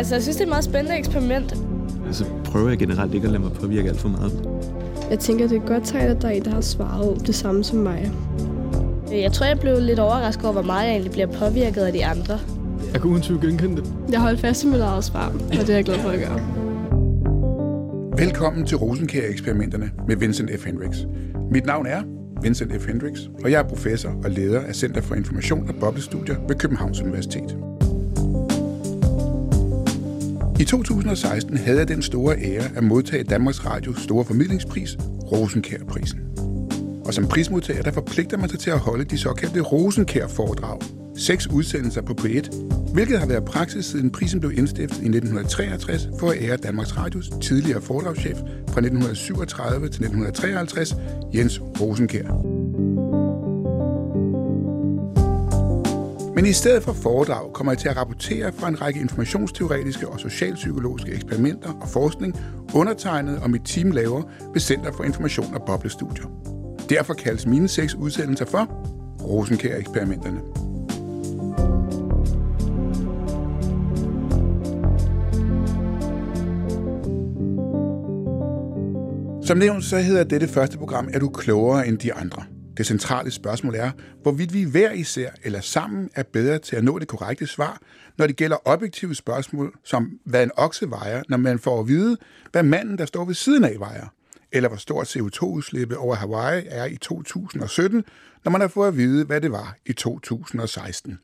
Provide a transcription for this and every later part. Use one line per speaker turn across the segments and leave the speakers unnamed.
altså, jeg synes, det er et meget spændende eksperiment.
Så prøver jeg generelt ikke at lade mig påvirke alt for meget.
Jeg tænker, det er godt tegn, at der er en, der har svaret det samme som mig.
Jeg tror, jeg blev lidt overrasket over, hvor meget jeg egentlig bliver påvirket af de andre.
Jeg kan uden tvivl genkende det.
Jeg holdt fast i mit eget svar, og det er jeg glad for at gøre.
Velkommen til Rosenkær-eksperimenterne med Vincent F. Hendricks. Mit navn er Vincent F. Hendricks, og jeg er professor og leder af Center for Information og Boblestudier ved Københavns Universitet. I 2016 havde jeg den store ære at modtage Danmarks Radios store formidlingspris, Rosenkærprisen. Og som prismodtager, der forpligter man sig til at holde de såkaldte Rosenkær-foredrag. Seks udsendelser på P1, hvilket har været praksis siden prisen blev indstiftet i 1963 for at ære Danmarks Radios tidligere foredragschef fra 1937 til 1953, Jens Rosenkær. Men i stedet for foredrag kommer jeg til at rapportere fra en række informationsteoretiske og socialpsykologiske eksperimenter og forskning, undertegnet og mit team laver ved Center for Information og Boblestudier. Derfor kaldes mine seks udsendelser for Rosenkær-eksperimenterne. Som nævnt, så hedder dette første program, er du klogere end de andre? Det centrale spørgsmål er, hvorvidt vi hver især eller sammen er bedre til at nå det korrekte svar, når det gælder objektive spørgsmål, som hvad en okse vejer, når man får at vide, hvad manden, der står ved siden af, vejer, eller hvor stort CO2-udslippet over Hawaii er i 2017, når man har fået at vide, hvad det var i 2016.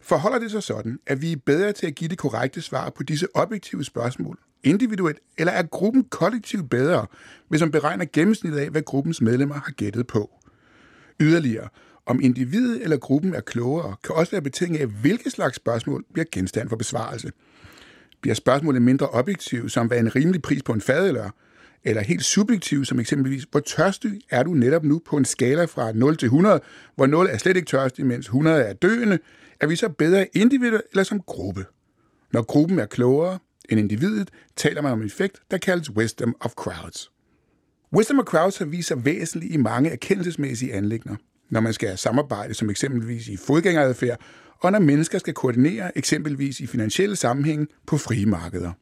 Forholder det sig sådan, at vi er bedre til at give det korrekte svar på disse objektive spørgsmål, individuelt, eller er gruppen kollektivt bedre, hvis man beregner gennemsnittet af, hvad gruppens medlemmer har gættet på? Yderligere, om individet eller gruppen er klogere, kan også være betinget af, hvilke slags spørgsmål bliver genstand for besvarelse. Bliver spørgsmålet mindre objektivt, som hvad en rimelig pris på en fadøl eller helt subjektivt, som eksempelvis, hvor tørstig er du netop nu på en skala fra 0 til 100, hvor 0 er slet ikke tørstig, mens 100 er døende, er vi så bedre individuelt eller som gruppe? Når gruppen er klogere end individet, taler man om en effekt, der kaldes wisdom of crowds. Wisdom of crowds har vist sig væsentlige i mange erkendelsesmæssige anlægner, når man skal samarbejde, som eksempelvis i fodgængeradfærd, og når mennesker skal koordinere, eksempelvis i finansielle sammenhænge på frie markeder.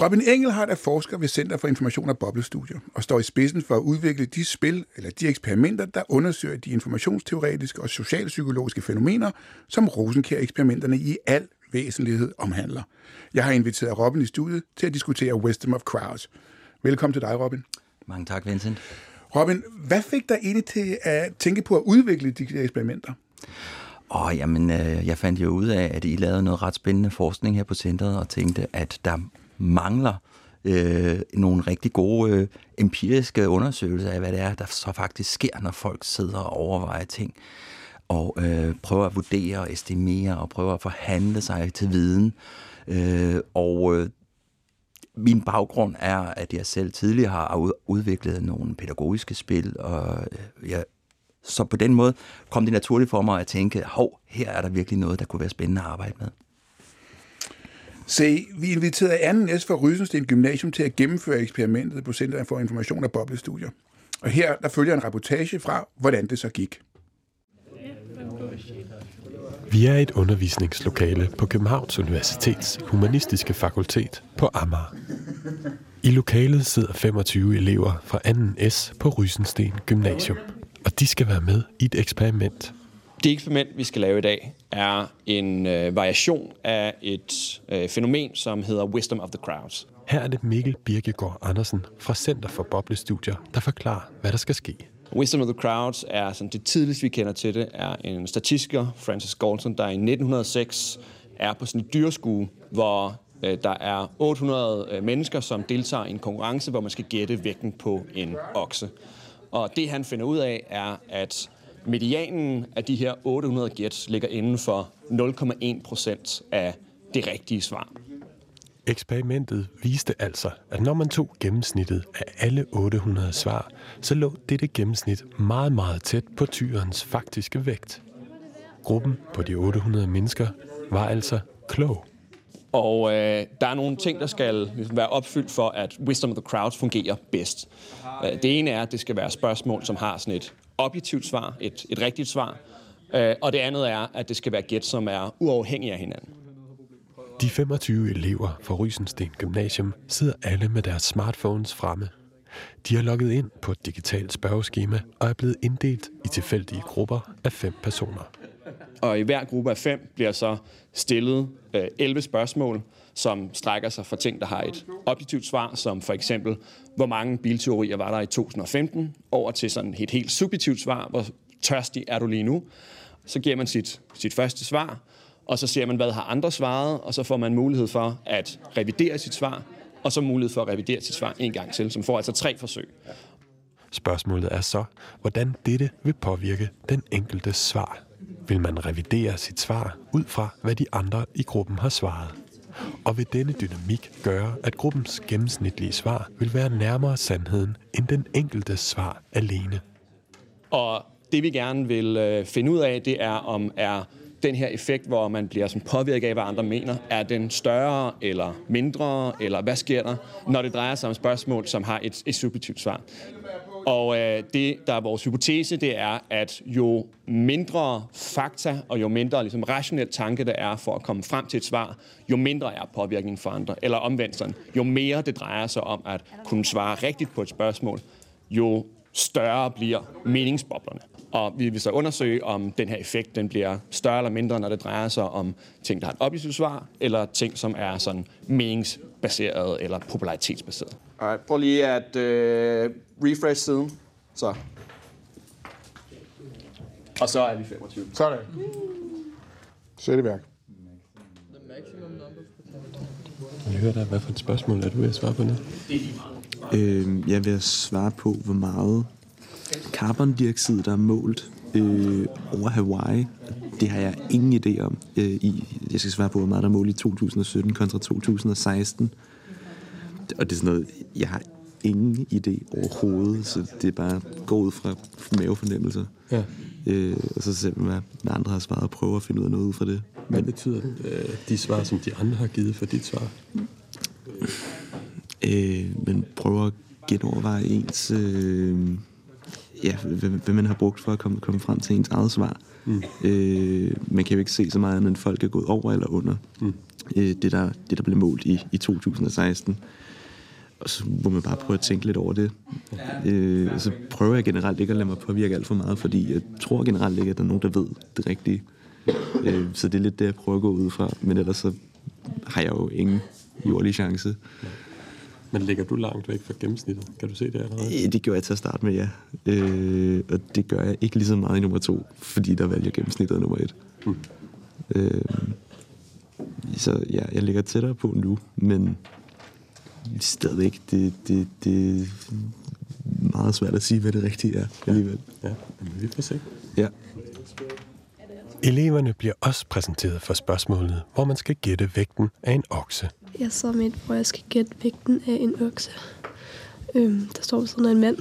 Robin Engelhardt er forsker ved Center for Information og Boblestudier og står i spidsen for at udvikle de spil eller de eksperimenter, der undersøger de informationsteoretiske og socialpsykologiske fænomener, som Rosenkær-eksperimenterne i al væsentlighed omhandler. Jeg har inviteret Robin i studiet til at diskutere Wisdom of Crowds. Velkommen til dig, Robin.
Mange tak, Vincent.
Robin, hvad fik dig egentlig til at tænke på at udvikle de eksperimenter?
Åh, oh, jamen, øh, jeg fandt jo ud af, at I lavede noget ret spændende forskning her på centret, og tænkte, at der mangler øh, nogle rigtig gode øh, empiriske undersøgelser af, hvad det er, der så faktisk sker, når folk sidder og overvejer ting, og øh, prøver at vurdere og estimere, og prøver at forhandle sig til viden. Øh, og øh, min baggrund er, at jeg selv tidligere har udviklet nogle pædagogiske spil, og øh, jeg, så på den måde kom det naturligt for mig at tænke, hov, her er der virkelig noget, der kunne være spændende at arbejde med.
Se, vi inviterede anden S fra Rysensten Gymnasium til at gennemføre eksperimentet på Center for Information og Boblestudier. Og her der følger en reportage fra, hvordan det så gik.
Vi er et undervisningslokale på Københavns Universitets Humanistiske Fakultet på Amager. I lokalet sidder 25 elever fra 2. S på Rysensten Gymnasium, og de skal være med i et eksperiment.
Det eksperiment, vi skal lave i dag, er en øh, variation af et øh, fænomen, som hedder Wisdom of the Crowds.
Her er det Mikkel Birkegaard Andersen fra Center for Boblestudier, der forklarer, hvad der skal ske.
Wisdom of the Crowds er sådan det tidligste, vi kender til det, er en statistiker, Francis Galton, der i 1906 er på sådan et dyreskue, hvor øh, der er 800 øh, mennesker, som deltager i en konkurrence, hvor man skal gætte vægten på en okse. Og det han finder ud af, er, at medianen af de her 800 gæt ligger inden for 0,1 procent af det rigtige svar.
Eksperimentet viste altså, at når man tog gennemsnittet af alle 800 svar, så lå dette gennemsnit meget, meget tæt på tyrens faktiske vægt. Gruppen på de 800 mennesker var altså klog.
Og øh, der er nogle ting, der skal ligesom være opfyldt for, at Wisdom of the Crowds fungerer bedst. Øh, det ene er, at det skal være spørgsmål, som har sådan et objektivt svar, et, et rigtigt svar. Øh, og det andet er, at det skal være gæt, som er uafhængige af hinanden.
De 25 elever fra Rysensten Gymnasium sidder alle med deres smartphones fremme. De har logget ind på et digitalt spørgeskema og er blevet inddelt i tilfældige grupper af fem personer.
Og i hver gruppe af fem bliver så stillet øh, 11 spørgsmål, som strækker sig fra ting, der har et objektivt svar, som for eksempel, hvor mange bilteorier var der i 2015, over til sådan et helt subjektivt svar, hvor tørstig er du lige nu. Så giver man sit, sit første svar, og så ser man, hvad har andre svaret, og så får man mulighed for at revidere sit svar, og så mulighed for at revidere sit svar en gang til, som får altså tre forsøg.
Spørgsmålet er så, hvordan dette vil påvirke den enkelte svar. Vil man revidere sit svar ud fra, hvad de andre i gruppen har svaret? Og vil denne dynamik gøre, at gruppens gennemsnitlige svar vil være nærmere sandheden end den enkelte svar alene?
Og det vi gerne vil øh, finde ud af, det er, om er den her effekt, hvor man bliver sådan påvirket af, hvad andre mener, er den større eller mindre, eller hvad sker der, når det drejer sig om spørgsmål, som har et, et subjektivt svar. Og øh, det, der er vores hypotese, det er, at jo mindre fakta og jo mindre ligesom, rationel tanke der er for at komme frem til et svar, jo mindre er påvirkningen for andre. Eller omvendt sådan, jo mere det drejer sig om at kunne svare rigtigt på et spørgsmål, jo større bliver meningsboblerne. Og vi vil så undersøge, om den her effekt den bliver større eller mindre, når det drejer sig om ting, der har et objektivt svar, eller ting, som er sådan meningsbaseret eller popularitetsbaseret. Alright, prøv lige at øh, refresh siden. Så. Og så er vi 25.
Sådan. Sæt i værk.
Jeg hører dig, hvad for et spørgsmål er du ved at svare på nu?
Øh, jeg vil svare på, hvor meget carbondioxid, der er målt øh, over Hawaii. Det har jeg ingen idé om. Øh, i, jeg skal svare på, hvor meget der er målt i 2017 kontra 2016. Og det er sådan noget, jeg har ingen idé overhovedet, så det er bare gå ud fra mavefornemmelser.
Ja.
Øh, og så ser man, hvad, andre har svaret, og prøve at finde ud af noget ud fra det.
Hvad betyder øh, de svar, som de andre har givet for dit svar?
Øh, men prøve at genoverveje ens... Øh, ja, hvad, hvad man har brugt for at komme, komme frem til ens eget svar. Mm. Øh, man kan jo ikke se så meget, end folk er gået over eller under. Mm. Øh, det, der, det, der blev målt i, i 2016. Og så må man bare prøve at tænke lidt over det. Øh, så prøver jeg generelt ikke at lade mig påvirke alt for meget, fordi jeg tror generelt ikke, at der er nogen, der ved det rigtige. Øh, så det er lidt det, jeg prøver at gå ud fra. Men ellers så har jeg jo ingen jordlig chance.
Men ligger du langt væk fra gennemsnittet? Kan du se det allerede?
Øh, Det gjorde jeg til at starte med, ja. Øh, og det gør jeg ikke lige så meget i nummer to, fordi der valgte jeg gennemsnittet nummer et.
Mm.
Øh, så ja, jeg ligger tættere på nu, men stadigvæk, det, det, det er meget svært at sige, hvad det rigtige er alligevel.
Ja, men vi får se.
Ja.
Eleverne bliver også præsenteret for spørgsmålet, hvor man skal gætte vægten af en okse.
Jeg så med, hvor jeg skal gætte vægten af en okse. Øhm, der står sådan en mand.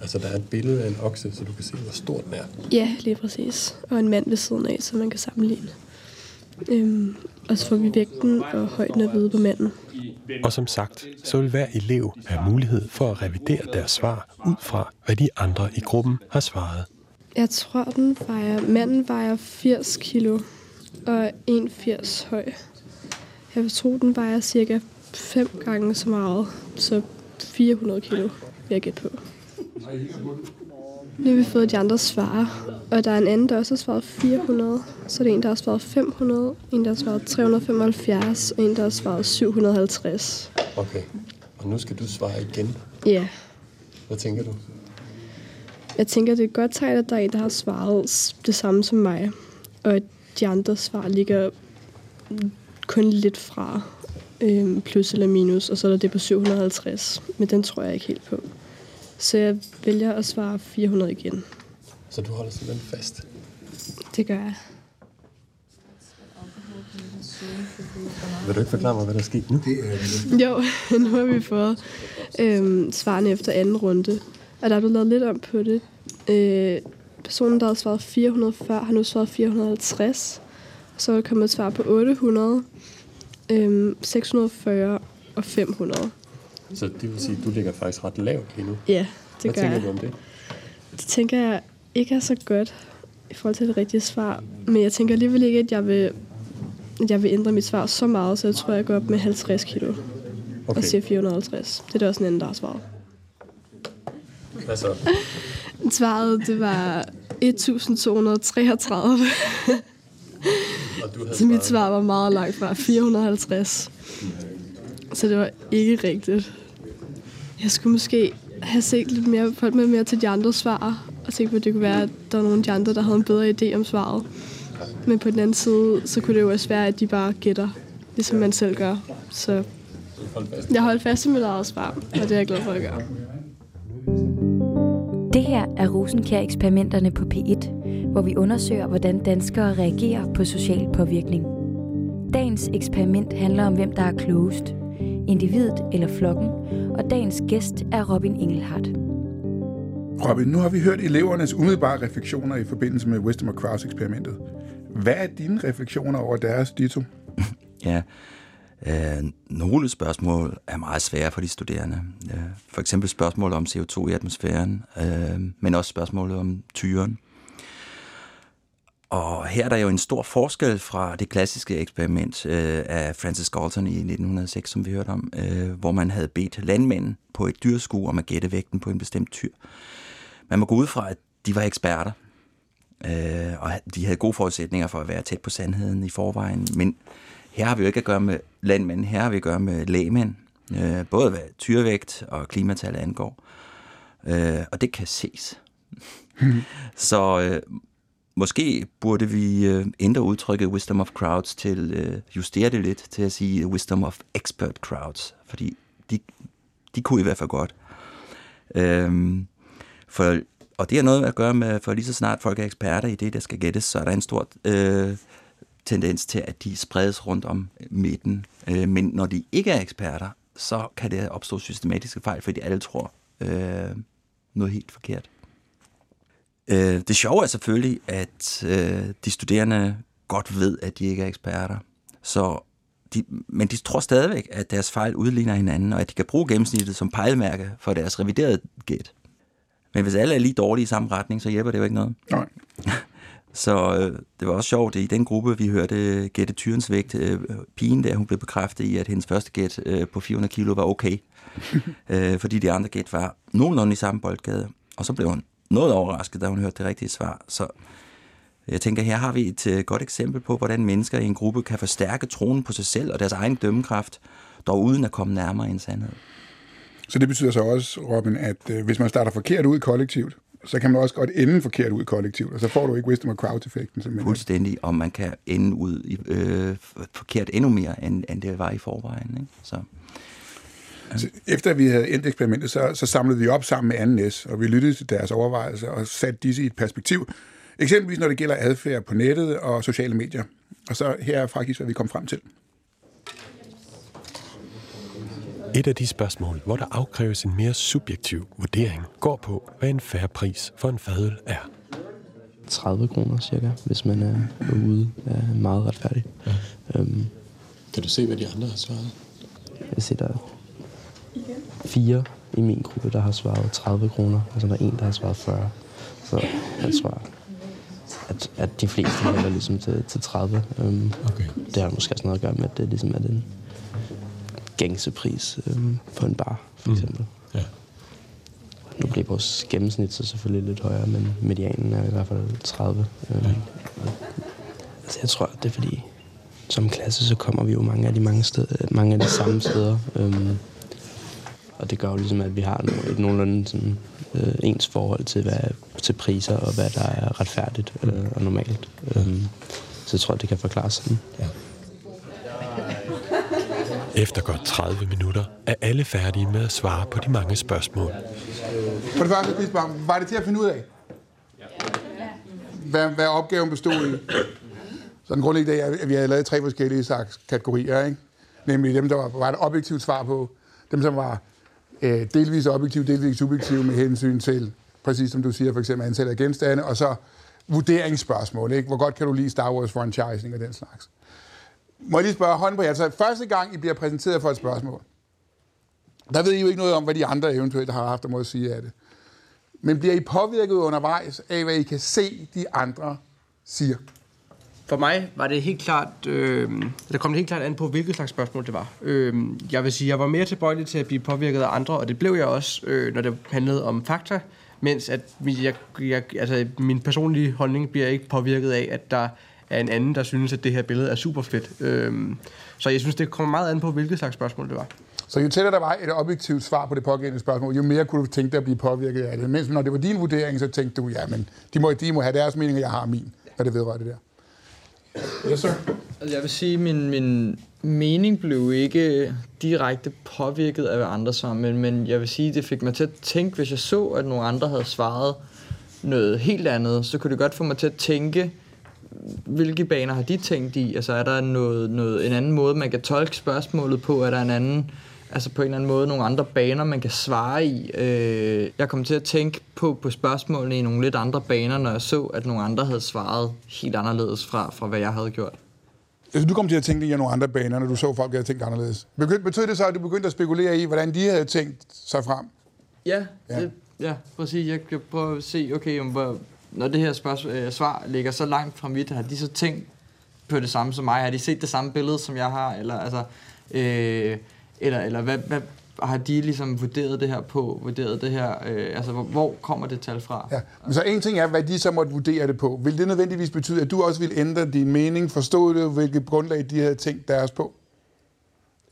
Altså, der er et billede af en okse, så du kan se, hvor stor den er.
Ja, lige præcis. Og en mand ved siden af, så man kan sammenligne. Øhm, og så får vi vægten og højden at vide på manden.
Og som sagt, så vil hver elev have mulighed for at revidere deres svar ud fra, hvad de andre i gruppen har svaret.
Jeg tror, den vejer... Manden vejer 80 kilo og er 1,80 høj. Jeg vil tro, den vejer cirka 5 gange så meget. Så 400 kilo vil jeg gætte på. Nu har vi fået de andre svar, og der er en anden, der også har svaret 400. Så er det en, der har svaret 500, en, der har svaret 375, og en, der har svaret 750.
Okay. Og nu skal du svare igen.
Ja,
Hvad tænker du?
Jeg tænker, det er et godt tegn, at der er en, der har svaret det samme som mig. Og at de andre svar ligger kun lidt fra øhm, plus eller minus, og så er der det på 750. Men den tror jeg ikke helt på. Så jeg vælger at svare 400 igen.
Så du holder simpelthen fast.
Det gør jeg.
Vil du ikke forklare mig, hvad der er sket nu?
Jo, nu har vi fået øhm, svarene efter anden runde. Og der er blevet lavet lidt om på det. Øh, personen, der havde svaret 400 før, har nu svaret 450. Så er der kommet et svar på 800, øhm, 640 og 500.
Så det vil sige, at du ligger faktisk ret lavt lige nu.
Ja, det
Hvad
gør
tænker
jeg.
du om det?
Det tænker jeg ikke er så godt i forhold til det rigtige svar. Men jeg tænker alligevel ikke, at jeg vil at jeg vil ændre mit svar så meget, så jeg tror, jeg går op med 50 kilo okay. og siger 450. Det er der også en anden, der har svaret.
Hvad så?
Svaret, det var 1233.
Og du havde
Så mit svar var meget langt fra 450. Så det var ikke rigtigt. Jeg skulle måske have set lidt mere, folk med mere til de andre svar, og tænkt på, at det kunne være, at der var nogle af de andre, der havde en bedre idé om svaret. Men på den anden side, så kunne det jo også være, at de bare gætter, ligesom man selv gør. Så jeg holdt fast i mit eget svar, og det er jeg glad for at gøre.
Det her er Rosenkær-eksperimenterne på P1, hvor vi undersøger, hvordan danskere reagerer på social påvirkning. Dagens eksperiment handler om, hvem der er klogest. Individet eller flokken, og dagens gæst er Robin Engelhardt.
Robin, nu har vi hørt elevernes umiddelbare refleksioner i forbindelse med Wisdom of Crowds-eksperimentet. Hvad er dine refleksioner over deres dito?
Ja, øh, nogle spørgsmål er meget svære for de studerende. Øh, for eksempel spørgsmål om CO2 i atmosfæren, øh, men også spørgsmålet om tyren. Og her er der jo en stor forskel fra det klassiske eksperiment øh, af Francis Galton i 1906, som vi hørte om, øh, hvor man havde bedt landmænd på et dyrskue om at gætte vægten på en bestemt tyr. Man må gå ud fra, at de var eksperter, øh, og de havde gode forudsætninger for at være tæt på sandheden i forvejen, men her har vi jo ikke at gøre med landmænd, her har vi at gøre med lægemænd, øh, både hvad tyrevægt og klimatal angår. Øh, og det kan ses. Så øh, måske burde vi øh, ændre udtrykket wisdom of crowds til, øh, justere det lidt til at sige wisdom of expert crowds, fordi de, de kunne i hvert fald godt. Øhm, for, og det har noget at gøre med, for lige så snart folk er eksperter i det, der skal gættes, så er der en stor øh, tendens til, at de spredes rundt om midten. Øh, men når de ikke er eksperter, så kan det opstå systematiske fejl, fordi alle tror øh, noget helt forkert. Øh, det sjove er selvfølgelig, at øh, de studerende godt ved, at de ikke er eksperter. Så de, men de tror stadigvæk, at deres fejl udligner hinanden, og at de kan bruge gennemsnittet som pejlemærke for deres reviderede gæt. Men hvis alle er lige dårlige i samme retning, så hjælper det jo ikke noget.
Nej.
Så øh, det var også sjovt, at i den gruppe, vi hørte gætte tyrens vægt, øh, pigen der, hun blev bekræftet i, at hendes første gæt øh, på 400 kilo var okay. øh, fordi de andre gæt var nogenlunde i samme boldgade. Og så blev hun noget overrasket, da hun hørte det rigtige svar. Så jeg tænker, her har vi et øh, godt eksempel på, hvordan mennesker i en gruppe kan forstærke troen på sig selv og deres egen dømmekraft, dog uden at komme nærmere en sandhed.
Så det betyder så også, Robin, at øh, hvis man starter forkert ud kollektivt, så kan man også godt ende forkert ud kollektivt, og så får du ikke wisdom of crowd-effekten. simpelthen.
Fuldstændig, og man kan ende ud i, øh, forkert endnu mere, end, end det var i forvejen. Ikke? Så.
Så Efter vi havde endt eksperimentet, så, så samlede vi op sammen med anden S, og vi lyttede til deres overvejelser og satte disse i et perspektiv. Eksempelvis når det gælder adfærd på nettet og sociale medier. Og så her er faktisk, hvad vi kom frem til.
Et af de spørgsmål, hvor der afkræves en mere subjektiv vurdering, går på, hvad en færre pris for en fadøl er.
30 kroner cirka, hvis man er ude er meget retfærdig. Ja. Øhm,
Kan du se, hvad de andre har svaret?
jeg ser, der er fire i min gruppe, der har svaret 30 kroner, og så er der en, der har svaret 40. Så jeg tror, at, at de fleste hælder ligesom til, til 30. Øhm,
Okay.
det har måske også noget at gøre med, at det ligesom er den gængse øhm, på en bar, for eksempel.
Ja.
Nu bliver vores gennemsnit så selvfølgelig lidt højere, men medianen er i hvert fald 30. Øhm, og, altså jeg tror, det er fordi, som klasse, så kommer vi jo mange af de, mange steder, mange af de samme steder. Øhm, og det gør jo ligesom, at vi har et nogenlunde sådan, øh, ens forhold til, hvad, til priser og hvad der er retfærdigt øh, og normalt. Øhm, så jeg tror, det kan forklares sådan.
Efter godt 30 minutter er alle færdige med at svare på de mange spørgsmål.
For det første, tidspunkt, var det til at finde ud af? Hvad, hvad opgaven bestod i? Så den grundlæggende er, at vi havde lavet tre forskellige slags kategorier, ikke? Nemlig dem, der var, var et objektivt svar på, dem, som var øh, delvis objektiv, delvis subjektiv med hensyn til, præcis som du siger, for eksempel antallet af genstande, og så vurderingsspørgsmål, ikke? Hvor godt kan du lide Star Wars franchising og den slags? Må jeg lige spørge hånden på jer? Altså, første gang, I bliver præsenteret for et spørgsmål, der ved I jo ikke noget om, hvad de andre eventuelt har haft at må sige af det. Men bliver I påvirket undervejs af, hvad I kan se, de andre siger?
for mig var det helt klart, øh, der kom det helt klart an på, hvilket slags spørgsmål det var. Øh, jeg vil sige, jeg var mere tilbøjelig til at blive påvirket af andre, og det blev jeg også, øh, når det handlede om fakta, mens at jeg, jeg, altså, min personlige holdning bliver ikke påvirket af, at der er en anden, der synes, at det her billede er super fedt. Øh, så jeg synes, det kommer meget an på, hvilket slags spørgsmål det var.
Så jo tættere der var et objektivt svar på det pågældende spørgsmål, jo mere kunne du tænke dig at blive påvirket af det. Mens når det var din vurdering, så tænkte du, ja, men de må, de må have deres mening, og jeg har min, hvad det vedrører det der. Yes, sir.
Altså, jeg vil sige, at min, min mening blev ikke direkte påvirket af, hvad andre svarede, men, men jeg vil sige, det fik mig til at tænke, hvis jeg så, at nogle andre havde svaret noget helt andet, så kunne det godt få mig til at tænke, hvilke baner har de tænkt i? Altså er der noget, noget, en anden måde, man kan tolke spørgsmålet på? Er der en anden, altså på en eller anden måde, nogle andre baner, man kan svare i? Øh, jeg kom til at tænke på, på spørgsmålene i nogle lidt andre baner, når jeg så, at nogle andre havde svaret helt anderledes fra, fra hvad jeg havde gjort.
Altså, du kom til at tænke i nogle andre baner, når du så, folk havde tænkt anderledes. Betød det så, at du begyndte at spekulere i, hvordan de havde tænkt sig frem?
Ja, ja. Det, ja præcis. Jeg kan prøve at se, okay, om, hvor, når det her spørgsmål, øh, svar ligger så langt fra mit, har de så tænkt på det samme som mig? Har de set det samme billede, som jeg har? Eller, altså, øh, eller, eller hvad, hvad, har de ligesom vurderet det her på, vurderet det her, øh, altså hvor, hvor kommer det tal fra?
Ja, men så en ting er, hvad de så måtte vurdere det på. Vil det nødvendigvis betyde, at du også vil ændre din mening, forstå det, hvilket grundlag de havde tænkt deres på?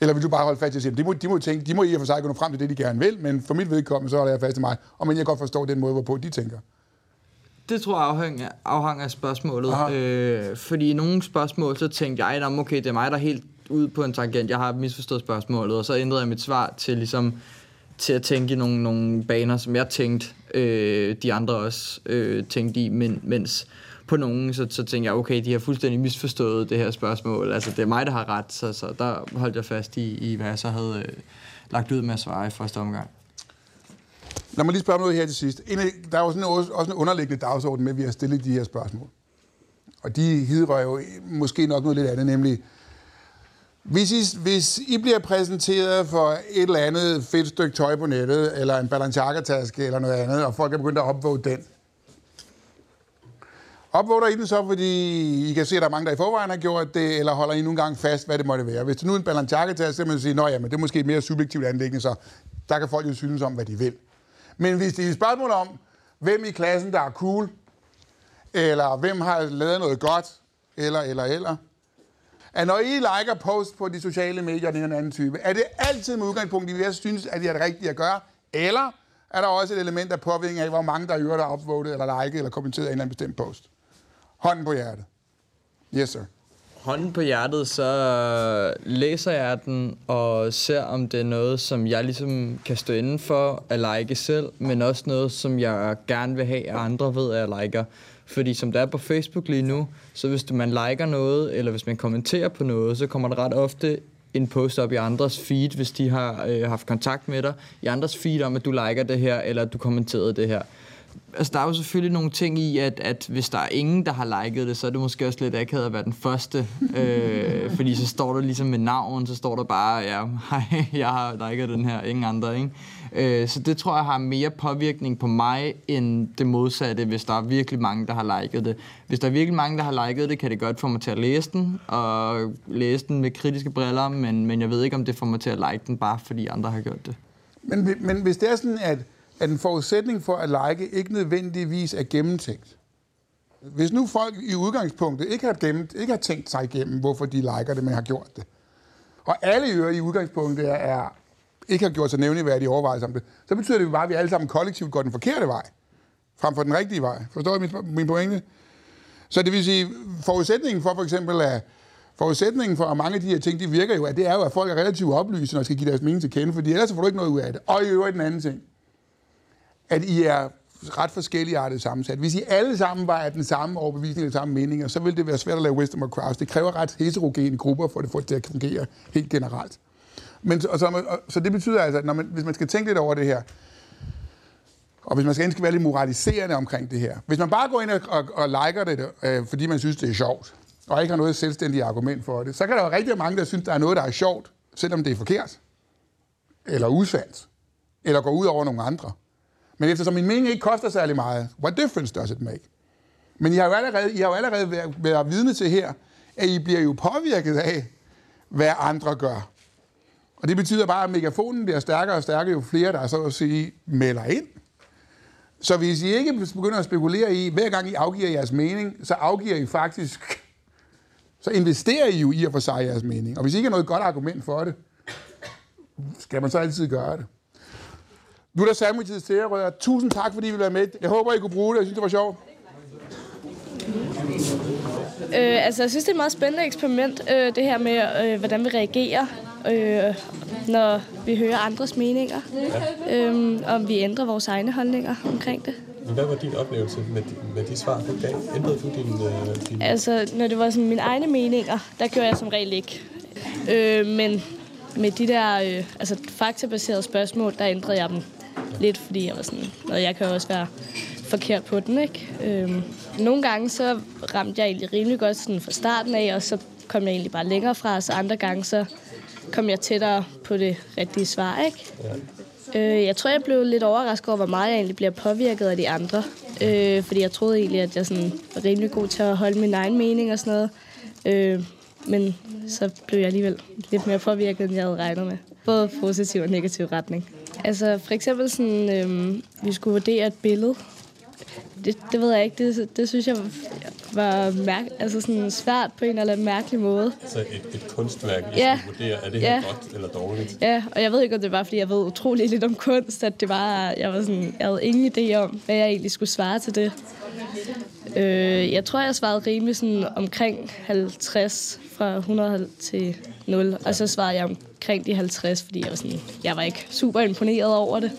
Eller vil du bare holde fast i at sige, de må, de må, tænke, de må i og for sig gå frem til det, de gerne vil, men for mit vedkommende, så holder jeg fast i mig, og men jeg godt forstår den måde, hvorpå de tænker.
Det tror jeg afhænger, afhænger af spørgsmålet. Øh, fordi i nogle spørgsmål, så tænkte jeg, okay, det er mig, der er helt ude på en tangent. Jeg har misforstået spørgsmålet, og så ændrede jeg mit svar til ligesom til at tænke i nogle, nogle baner, som jeg tænkte, øh, de andre også øh, tænkte i, men, mens på nogen, så, så tænkte jeg, okay, de har fuldstændig misforstået det her spørgsmål. Altså, det er mig, der har ret, så, så der holdt jeg fast i, i hvad jeg så havde øh, lagt ud med at svare i første omgang.
Lad mig lige spørge noget her til sidst. Der er jo sådan også, også en underliggende dagsorden med, at vi har stillet de her spørgsmål. Og de hidrører jo måske nok noget lidt andet, nemlig, hvis I, hvis I bliver præsenteret for et eller andet fedt stykke tøj på nettet, eller en Balenciaga-taske eller noget andet, og folk er begyndt at opvåge den, opvåger I den så, fordi I kan se, at der er mange, der i forvejen har gjort det, eller holder I nogle gange fast, hvad det måtte være? Hvis det nu er en Balenciaga-taske, så kan man sige, at det er måske et mere subjektivt anlæggende, så der kan folk jo synes om, hvad de vil. Men hvis det er et spørgsmål om, hvem i klassen, der er cool, eller hvem har lavet noget godt, eller, eller, eller, at når I liker post på de sociale medier, den anden type, er det altid med udgangspunkt i, hvad jeg synes, at det er det rigtige at gøre, eller er der også et element af påvirkning af, hvor mange der øvrigt har upvotet, eller liket, eller kommenteret en eller anden bestemt post? Hånden på hjertet. Yes, sir
hånden på hjertet, så læser jeg den og ser, om det er noget, som jeg ligesom kan stå inden for at like selv, men også noget, som jeg gerne vil have, at andre ved, at jeg liker. Fordi som der er på Facebook lige nu, så hvis man liker noget, eller hvis man kommenterer på noget, så kommer der ret ofte en post op i andres feed, hvis de har øh, haft kontakt med dig, i andres feed om, at du liker det her, eller at du kommenterede det her altså, der er jo selvfølgelig nogle ting i, at, at hvis der er ingen, der har liket det, så er det måske også lidt akavet at være den første. øh, fordi så står der ligesom med navn, så står der bare, ja, hej, jeg har liket den her, ingen andre, ikke? Øh, så det tror jeg har mere påvirkning på mig, end det modsatte, hvis der er virkelig mange, der har liket det. Hvis der er virkelig mange, der har liket det, kan det godt få mig til at læse den, og læse den med kritiske briller, men, men jeg ved ikke, om det får mig til at like den, bare fordi andre har gjort det.
Men, men hvis det er sådan, at at en forudsætning for at like ikke nødvendigvis er gennemtænkt. Hvis nu folk i udgangspunktet ikke har, gennem, ikke har tænkt sig igennem, hvorfor de liker det, men har gjort det, og alle ører i udgangspunktet er, er ikke har gjort sig nævneværdige overvejelser om det, så betyder det jo bare, at vi alle sammen kollektivt går den forkerte vej, frem for den rigtige vej. Forstår I min, min pointe? Så det vil sige, forudsætningen for for eksempel at forudsætningen for, at mange af de her ting, de virker jo, at det er jo, at folk er relativt oplyste, når de skal give deres mening til kende, fordi ellers får du ikke noget ud af det. Og i øvrigt en anden ting at I er ret forskellige arter sammensat. Hvis I alle sammen var af den samme overbevisning og samme meninger, så ville det være svært at lave wisdom of crowds. Det kræver ret heterogene grupper for at få det til at fungere helt generelt. Men, og så, og, så det betyder altså, at når man, hvis man skal tænke lidt over det her, og hvis man skal være lidt moraliserende omkring det her, hvis man bare går ind og, og, og liker det, øh, fordi man synes, det er sjovt, og ikke har noget selvstændigt argument for det, så kan der jo rigtig mange, der synes, der er noget, der er sjovt, selvom det er forkert, eller usandt, eller går ud over nogle andre. Men eftersom min mening ikke koster særlig meget, what difference does it make? Men I har jo allerede, I har jo allerede været, været vidne til her, at I bliver jo påvirket af, hvad andre gør. Og det betyder bare, at megafonen bliver stærkere og stærkere, jo flere der så at sige melder ind. Så hvis I ikke begynder at spekulere i, hver gang I afgiver jeres mening, så afgiver I faktisk, så investerer I jo i at få sig jeres mening. Og hvis I ikke har noget godt argument for det, skal man så altid gøre det. Nu er der sandwiches til jer, rødder. Tusind tak, fordi I vil være med. Jeg håber, I kunne bruge det. Jeg synes, det var sjovt.
Øh, altså, jeg synes, det er et meget spændende eksperiment, øh, det her med, øh, hvordan vi reagerer, øh, når vi hører andres meninger. Ja. Øh, om vi ændrer vores egne holdninger omkring det.
Hvad var din oplevelse med, med de svar, du gav? Ændrede du din, øh, din...
Altså, når det var sådan mine egne meninger, der gjorde jeg som regel ikke. Øh, men med de der øh, altså, faktabaserede spørgsmål, der ændrede jeg dem lidt, fordi jeg var sådan, og jeg kan også være forkert på den, ikke? Øhm, nogle gange så ramte jeg egentlig rimelig godt sådan fra starten af, og så kom jeg egentlig bare længere fra, så andre gange så kom jeg tættere på det rigtige svar, ikke? Ja. Øh, jeg tror, jeg blev lidt overrasket over, hvor meget jeg egentlig bliver påvirket af de andre. Øh, fordi jeg troede egentlig, at jeg sådan var rimelig god til at holde min egen mening og sådan noget. Øh, men så blev jeg alligevel lidt mere påvirket, end jeg havde regnet med. Både positiv og negativ retning. Altså for eksempel sådan, øhm, vi skulle vurdere et billede. Det, det ved jeg ikke, det, det synes jeg var mærk, altså sådan svært på en eller anden mærkelig måde.
Så et, et kunstværk, I ja. skulle vurdere, er det her ja. godt eller dårligt?
Ja, og jeg ved ikke, om det var, fordi jeg ved utrolig lidt om kunst, at det var, jeg, var sådan, jeg havde ingen idé om, hvad jeg egentlig skulle svare til det. Øh, jeg tror, jeg svarede rimelig sådan omkring 50 fra 100 til 0, og så svarede jeg omkring de 50, fordi jeg var, sådan, jeg var ikke super imponeret over det.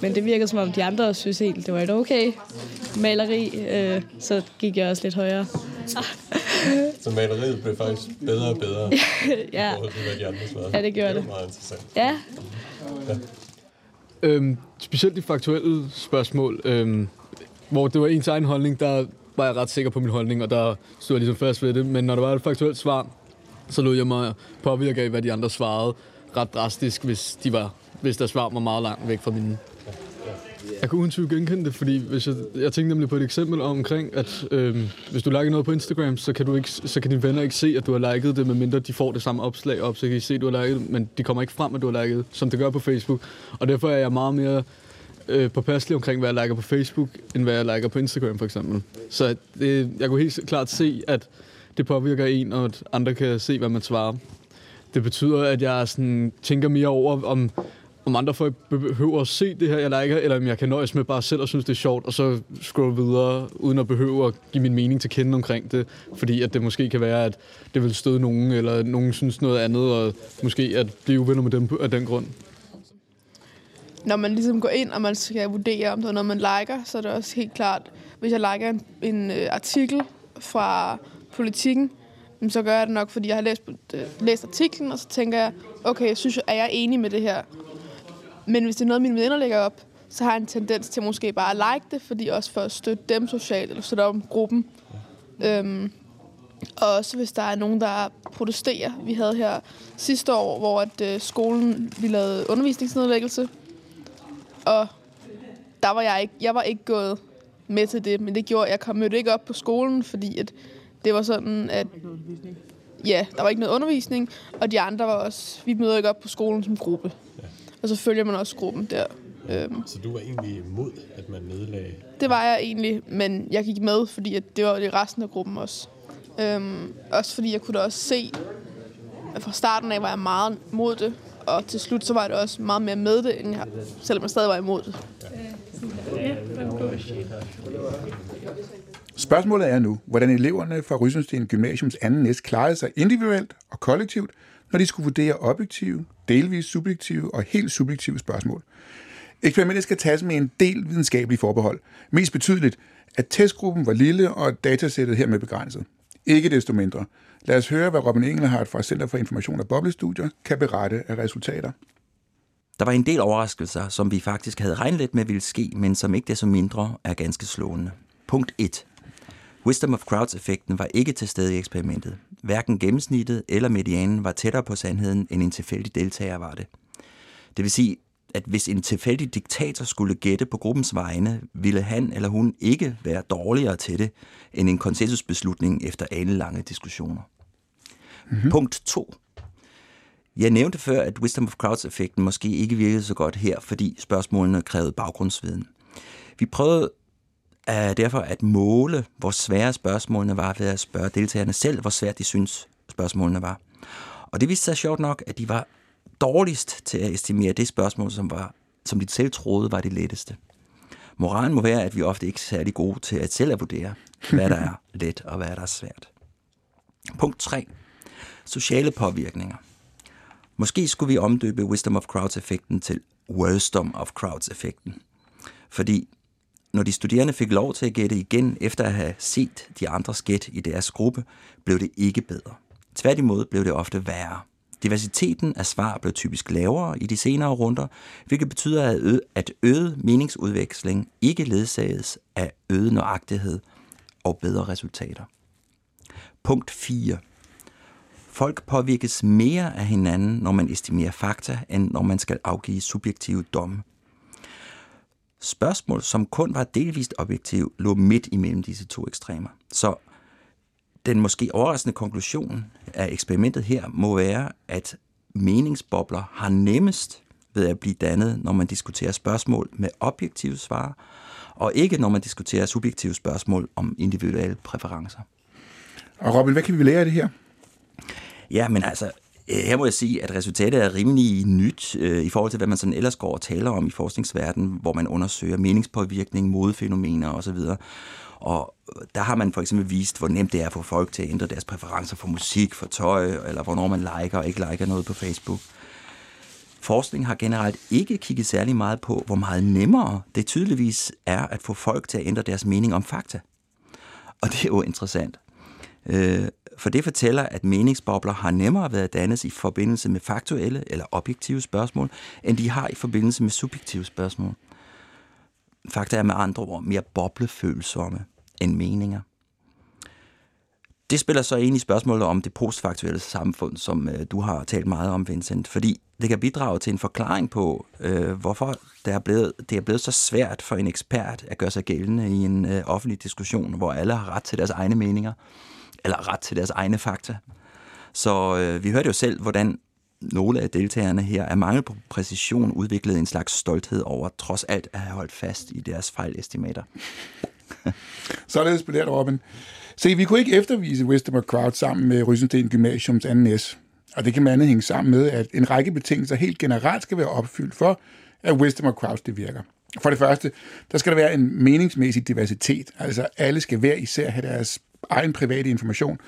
Men det virkede som om de andre synes helt, det var et okay maleri, øh, så gik jeg også lidt højere.
så maleriet blev faktisk bedre og bedre
ja.
i forhold til, hvad de andre svarede.
Ja, det gjorde
det.
Det
var meget interessant.
Ja.
ja. Øhm, specielt de faktuelle spørgsmål, øhm, hvor det var ens egen holdning, der var jeg ret sikker på min holdning, og der stod jeg ligesom fast ved det. Men når der var et faktuelt svar, så lod jeg mig påvirke af, hvad de andre svarede ret drastisk, hvis, de var, hvis der svar var meget langt væk fra mine. Jeg kunne uden tvivl genkende det, fordi hvis jeg, jeg tænkte nemlig på et eksempel omkring, at øh, hvis du liker noget på Instagram, så kan, du ikke, så kan dine venner ikke se, at du har liket det, medmindre de får det samme opslag op, så kan de se, at du har liket det, men de kommer ikke frem, at du har liket det, som det gør på Facebook. Og derfor er jeg meget mere øh, påpasselig omkring, hvad jeg liker på Facebook, end hvad jeg liker på Instagram for eksempel. Så det, jeg kunne helt klart se, at det påvirker en, og at andre kan se, hvad man svarer. Det betyder, at jeg sådan, tænker mere over, om, om andre folk behøver at se det her, jeg liker, eller om jeg kan nøjes med bare selv og synes, det er sjovt, og så scrolle videre, uden at behøve at give min mening til kende omkring det. Fordi at det måske kan være, at det vil støde nogen, eller nogen synes noget andet, og måske at blive uvenner med dem af den grund.
Når man ligesom går ind, og man skal vurdere, om det er noget, man liker, så er det også helt klart, hvis jeg liker en, en øh, artikel fra politikken, så gør jeg det nok, fordi jeg har læst, øh, læst artiklen, og så tænker jeg, okay, synes jeg, er jeg enig med det her? Men hvis det er noget, mine venner lægger op, så har jeg en tendens til måske bare at like det, fordi også for at støtte dem socialt, eller støtte op om gruppen. Øhm, og også hvis der er nogen, der protesterer. Vi havde her sidste år, hvor at, øh, skolen vi lavede undervisningsnedlæggelse, og der var jeg ikke, jeg var ikke gået med til det, men det gjorde, jeg kom mødte ikke op på skolen, fordi at det var sådan, at ja, der var ikke noget undervisning, og de andre var også, vi møder ikke op på skolen som gruppe. Ja. Og så følger man også gruppen der.
Øhm. Så du var egentlig imod, at man nedlagde?
Det var jeg egentlig, men jeg gik med, fordi at det var det resten af gruppen også. Øhm, også fordi jeg kunne da også se, at fra starten af var jeg meget mod det, og til slut så var det også meget mere med det, end jeg, selvom jeg stadig var imod det. Ja.
Spørgsmålet er nu, hvordan eleverne fra Rysensten Gymnasiums anden næst klarede sig individuelt og kollektivt, når de skulle vurdere objektive, delvis subjektive og helt subjektive spørgsmål. Eksperimentet skal tages med en del videnskabelige forbehold. Mest betydeligt, at testgruppen var lille og datasættet hermed begrænset. Ikke desto mindre. Lad os høre, hvad Robin Engelhardt fra Center for Information og Boblestudier kan berette af resultater.
Der var en del overraskelser, som vi faktisk havde regnet lidt med ville ske, men som ikke desto mindre er ganske slående. Punkt 1. Wisdom of Crowds-effekten var ikke til stede i eksperimentet. Hverken gennemsnittet eller medianen var tættere på sandheden, end en tilfældig deltager var det. Det vil sige, at hvis en tilfældig diktator skulle gætte på gruppens vegne, ville han eller hun ikke være dårligere til det end en konsensusbeslutning efter alle lange diskussioner. Mm-hmm. Punkt 2. Jeg nævnte før, at wisdom of crowds-effekten måske ikke virkede så godt her, fordi spørgsmålene krævede baggrundsviden. Vi prøvede uh, derfor at måle, hvor svære spørgsmålene var ved at spørge deltagerne selv, hvor svært de synes spørgsmålene var. Og det viste sig sjovt nok, at de var dårligst til at estimere det spørgsmål, som, var, som de selv troede var det letteste. Moralen må være, at vi ofte ikke er særlig gode til at selv at vurdere, hvad der er let og hvad der er svært. Punkt 3. Sociale påvirkninger. Måske skulle vi omdøbe Wisdom of Crowds-effekten til Worsdom of Crowds-effekten. Fordi når de studerende fik lov til at gætte igen efter at have set de andre gæt i deres gruppe, blev det ikke bedre. Tværtimod blev det ofte værre. Diversiteten af svar blev typisk lavere i de senere runder, hvilket betyder, at, ø- at øget meningsudveksling ikke ledsages af øget nøjagtighed og bedre resultater. Punkt 4. Folk påvirkes mere af hinanden, når man estimerer fakta, end når man skal afgive subjektive domme. Spørgsmål, som kun var delvist objektiv, lå midt imellem disse to ekstremer. Så den måske overraskende konklusion af eksperimentet her må være, at meningsbobler har nemmest ved at blive dannet, når man diskuterer spørgsmål med objektive svar, og ikke når man diskuterer subjektive spørgsmål om individuelle præferencer.
Og Robin, hvad kan vi lære af det her?
Ja, men altså, Øh, her må jeg sige, at resultatet er rimelig nyt øh, i forhold til, hvad man sådan ellers går og taler om i forskningsverdenen, hvor man undersøger meningspåvirkning, modefænomener osv. Og der har man for eksempel vist, hvor nemt det er for folk til at ændre deres præferencer for musik, for tøj, eller hvornår man liker og ikke liker noget på Facebook. Forskning har generelt ikke kigget særlig meget på, hvor meget nemmere det tydeligvis er at få folk til at ændre deres mening om fakta. Og det er jo interessant. Øh, for det fortæller, at meningsbobler har nemmere ved at dannes i forbindelse med faktuelle eller objektive spørgsmål, end de har i forbindelse med subjektive spørgsmål. Fakta er med andre ord mere boblefølsomme end meninger. Det spiller så ind i spørgsmålet om det postfaktuelle samfund, som øh, du har talt meget om, Vincent, fordi det kan bidrage til en forklaring på, øh, hvorfor det er, blevet, det er blevet så svært for en ekspert at gøre sig gældende i en øh, offentlig diskussion, hvor alle har ret til deres egne meninger, eller ret til deres egne fakta. Så øh, vi hørte jo selv, hvordan nogle af deltagerne her af mangel på præcision udviklede en slags stolthed over trods alt at have holdt fast i deres fejlestimater.
Således blev det, Robin. Se, vi kunne ikke eftervise Wisdom of Crowd sammen med Rysensten Gymnasiums 2. S. Og det kan man andet hænge sammen med, at en række betingelser helt generelt skal være opfyldt for, at Wisdom of Crowds det virker. For det første, der skal der være en meningsmæssig diversitet. Altså alle skal hver især have deres egen private information,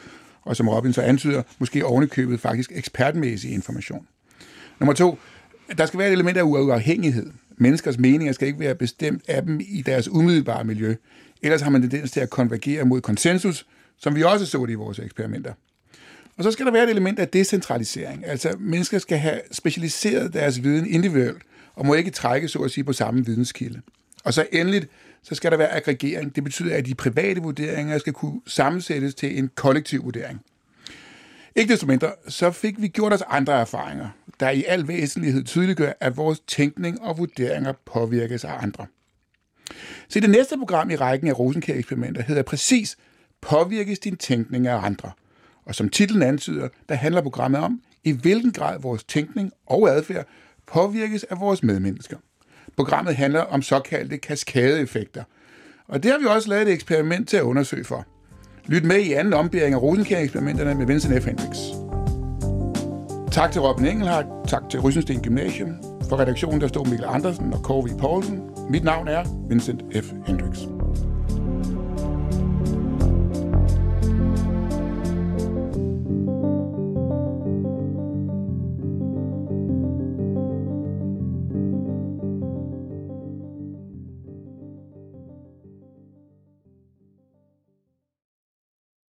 og som Robin så antyder, måske ovenikøbet faktisk ekspertmæssig information. Nummer to, der skal være et element af uafhængighed. Menneskers meninger skal ikke være bestemt af dem i deres umiddelbare miljø. Ellers har man tendens til at konvergere mod konsensus, som vi også så det i vores eksperimenter. Og så skal der være et element af decentralisering. Altså, mennesker skal have specialiseret deres viden individuelt, og må ikke trække, så at sige, på samme videnskilde. Og så endeligt, så skal der være aggregering. Det betyder, at de private vurderinger skal kunne sammensættes til en kollektiv vurdering. Ikke desto mindre, så fik vi gjort os andre erfaringer, der i al væsentlighed tydeliggør, at vores tænkning og vurderinger påvirkes af andre. Så det næste program i rækken af Rosenkær-eksperimenter hedder præcis Påvirkes din tænkning af andre? Og som titlen antyder, der handler programmet om, i hvilken grad vores tænkning og adfærd påvirkes af vores medmennesker. Programmet handler om såkaldte kaskadeeffekter. Og det har vi også lavet et eksperiment til at undersøge for. Lyt med i anden ombæring af Rosenkjær-eksperimenterne med Vincent F. Hendricks. Tak til Robin Engelhardt, tak til Rysensten Gymnasium. For redaktionen der stod Mikkel Andersen og Kåre Poulsen. Mit navn er Vincent F. Hendricks.